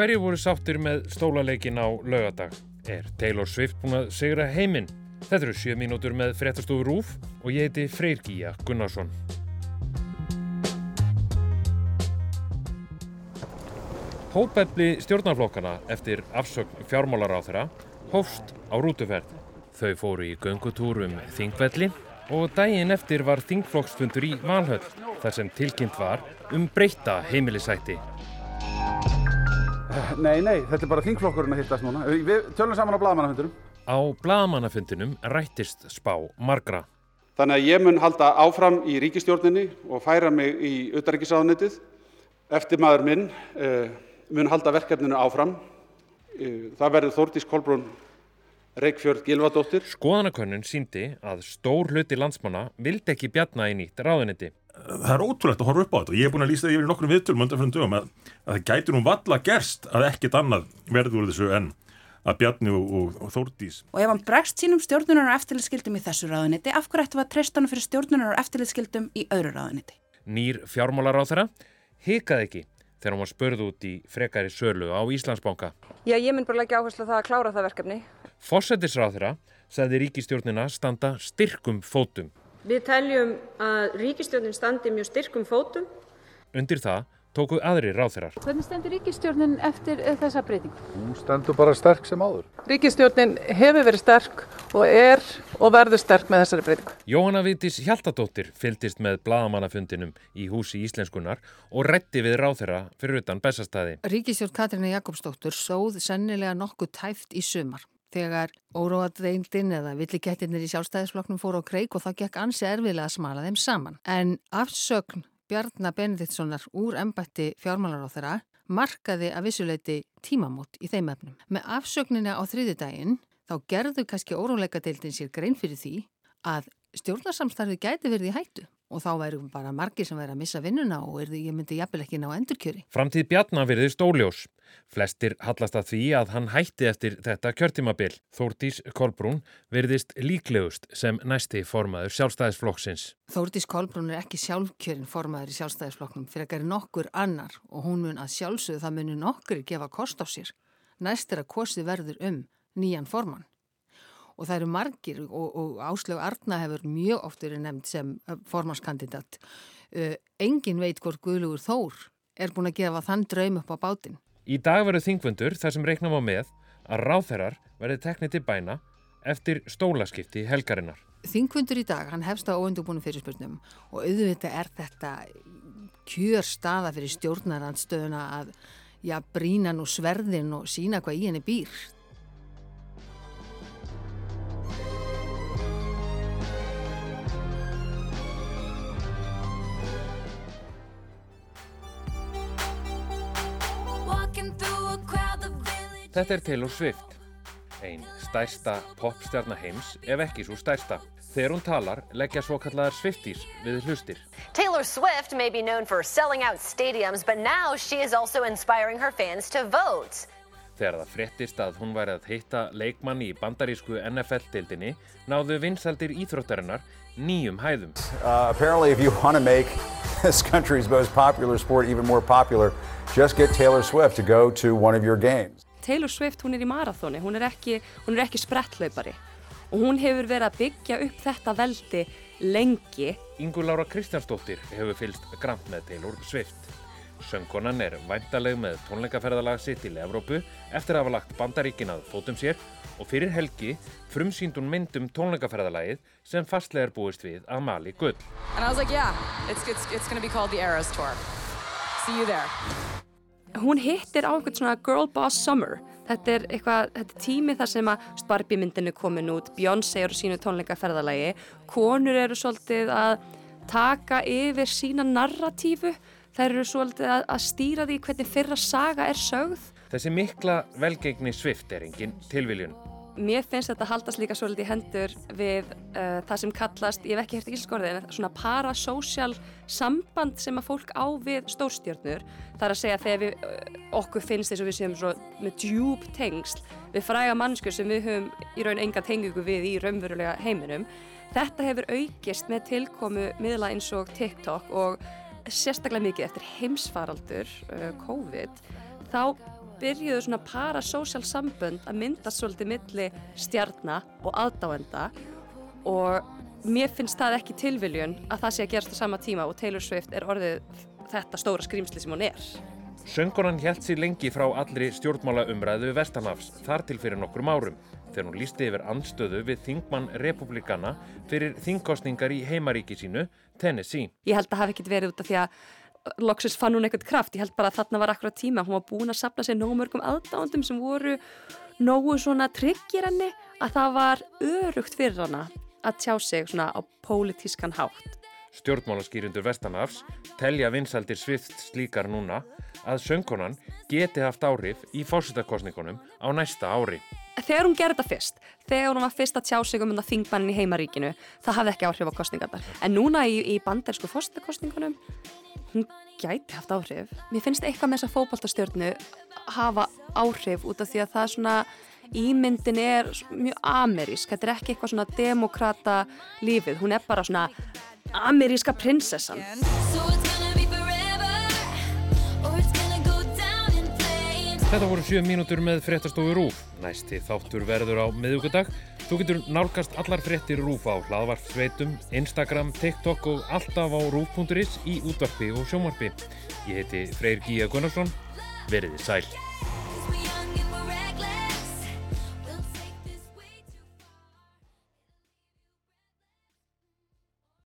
Hverju voru sáttir með stólaleikin á lögadag? Er Taylor Swift búin að segra heiminn? Þetta eru 7 mínútur með fréttastofu Rúf og ég heiti Freyr Gíja Gunnarsson. Hópefli stjórnarflokkana eftir afsögn fjármálar á þeirra hófst á rútuferð. Þau fóru í göngutúrum Þingvelli og daginn eftir var Þingflokksfundur í Valhöll þar sem tilkynnt var um breyta heimilisætti. Nei, nei, þetta er bara þingflokkurinn að hittast núna. Við tölum saman á blagamannafundunum. Á blagamannafundinum rættist spá margra. Þannig að ég mun halda áfram í ríkistjórninni og færa mig í utaríkisáðunitið. Eftir maður minn uh, mun halda verkefninu áfram. Uh, það verður Þórtís Kolbrún Reykjörð Gilvardóttir. Skoðanakönnun síndi að stór hluti landsmanna vildi ekki bjarna í nýtt ráðuniti. Það er ótrúlegt að horfa upp á þetta og ég er búin að lýsa það yfir nokkrum viðtölum undan fyrir dögum að, að það gæti nú valla gerst að ekkit annað verður úr þessu en að Bjarni og, og, og Þórdís. Og ef hann bregst sínum stjórnunar og eftirlitskildum í þessu ráðuniti, af hverju ættum við að treysta hann fyrir stjórnunar og eftirlitskildum í öðru ráðuniti? Nýr fjármálar á þeirra hikaði ekki þegar hann var spörð út í frekari sölu á Íslandsbanka. Já, ég mynd bara leggja áherslu það að klára það verkefni. Fossetisráð þeirra sagði ríkistjórnina standa styrkum fótum. Við teljum að ríkistjórnin standi mjög styrkum fótum. Undir það tóku aðri ráþeirar. Hvernig stendur ríkistjórnin eftir þessa breyting? Hún stendur bara sterk sem áður. Ríkistjórnin hefur verið sterk og er og verður sterk með þessari breytingu. Jóhanna Vítis Hjaltadóttir fylgist með bladamannafundinum í húsi Íslenskunar og rétti við ráþeira fyrir utan bestastæði. Ríkistjórn Katrína Jakobsdóttur sóð sennilega nokkuð tæft í sumar þegar óróadreindin eða villikettirnir í sjálfstæðisflokknum fóru á kreik og það gekk ansi erfiðlega að smala þeim saman. En afsögn Bjarnar Benediktssonar úr embætti fjármálar á þeirra markaði að vissuleiti tímamót í þeim efnum. Með afsögnina á þriði daginn þá gerðu kannski óróleikadeildin sér grein fyrir því að stjórnarsamstarfið gæti verið í hættu og þá væru bara margir sem væri að missa vinnuna og erði, ég myndi jafnvel ekki ná endurkjöri. Framtíð Bjarnar verðist óljós. Flestir hallast að því að hann hætti eftir þetta kjörtímabil. Þórtís Kolbrún verðist líklegust sem næsti formaður sjálfstæðisflokksins. Þórtís Kolbrún er ekki sjálfkjörin formaður í sjálfstæðisflokknum fyrir að gera nokkur annar og hún mun að sjálfsögðu það muni nokkur gefa kost á sér. Næst er að kosti verður um nýjan formann og það eru margir og, og Áslög Arna hefur mjög oft verið nefnd sem uh, formanskandidat. Uh, engin veit hvort Guðlugur Þór er búin að gefa þann draum upp á bátinn. Í dag verður þingfundur þar sem reiknum á með að ráþherrar verði teknið til bæna eftir stólaskipti helgarinnar. Þingfundur í dag, hann hefst á óundubúinu fyrirspurnum og auðvitað er þetta kjör staða fyrir stjórnarandstöðuna að já, brína nú sverðin og sína hvað í henni býr. Þetta er Taylor Swift, einn stærsta popstjarnar heims ef ekki svo stærsta. Þegar hún talar leggja svo kallar Swifties við hlustir. Taylor Swift may be known for selling out stadiums but now she is also inspiring her fans to vote. Þegar það fréttist að hún væri að hitta leikmann í bandarísku NFL-dildinni náðu vinsaldir íþróttarinnar nýjum hæðum. Uh, apparently if you want to make this country's most popular sport even more popular, just get Taylor Swift to go to one of your games. Taylor Swift hún er í marathóni, hún er ekki, hún er ekki sprettlaupari og hún hefur verið að byggja upp þetta veldi lengi. Ingu Laura Kristjánsdóttir hefur fylst grann með Taylor Swift. Söngkonan er væntaleg með tónleikaferðalag sitt til Evrópu eftir að hafa lagt bandaríkin að fótum sér og fyrir helgi frumsýndun myndum tónleikaferðalagið sem fastlega er búist við að mali gull. And I was like, yeah, it's, it's, it's gonna be called the Eras Tour. See you there hún hittir á einhvern svona girl boss summer. Þetta er eitthvað, þetta er tími þar sem að Barbie myndinu komin út, Beyoncé eru sínu tónleikaferðalagi, konur eru svolítið að taka yfir sína narratífu. Þær eru svolítið að, að stýra því hvernig fyrra saga er sögð. Þessi mikla velgengni svift er engin tilviljun Mér finnst þetta haldast líka svolítið í hendur við uh, það sem kallast, ég hef ekki hérst ekki skorðið, en svona parasocial samband sem að fólk á við stórstjórnur. Það er að segja þegar við, uh, okkur finnst þess að við séum með djúb tengsl við fræga mannskur sem við höfum í raun enga tengingu við í raunverulega heiminum. Þetta hefur aukist með tilkomu miðla eins og TikTok og sérstaklega mikið eftir heimsfaraldur, uh, COVID, þá byrjuðu svona parasocial sambönd að myndast svolítið milli stjarnar og aðdáenda og mér finnst það ekki tilviljun að það sé að gerast á sama tíma og Taylor Swift er orðið þetta stóra skrýmsli sem hún er. Söngunan held sér lengi frá allri stjórnmála umræðu Vestanhafs þar til fyrir nokkrum árum þegar hún lísti yfir anstöðu við þingmann republikana fyrir þingkostningar í heimaríki sínu, Tennessee. Ég held að það hafi ekkert verið út af því að loksins fann hún eitthvað kraft. Ég held bara að þarna var akkurat tíma. Hún var búin að sapna sér nógu mörgum aðdándum sem voru nógu svona tryggir henni að það var örugt fyrir hana að tjá sig svona á pólitískan hátt. Stjórnmálaskýrindur Vestanafs telja vinsaldir Swift slíkar núna að söngkonan geti haft áhrif í fórsetakostningunum á næsta ári. Þegar hún gerði þetta fyrst, þegar hún var fyrst að tjá sig um þetta þingmannin í heimaríkinu, það hafði ekki áhrif á kostningarnar. En núna í, í bandersku fórsetakostningunum, hún gæti haft áhrif. Mér finnst eitthvað með þessa fókbaltastjórnu hafa áhrif út af því að það er svona ímyndin er mjög amerísk, þetta er ekki eitthvað svona demokrata lífið, hún er bara svona ameríska prinsessan. Þetta voru 7 mínútur með fréttastofu Rúf. Næsti þáttur verður á miðugudag. Þú getur nálgast allar fréttir Rúf á hlaðvarpsveitum, Instagram, TikTok og alltaf á rúf.is í útvarpi og sjómarpi. Ég heiti Freyr Gíja Gunnarsson. Veriði sæl.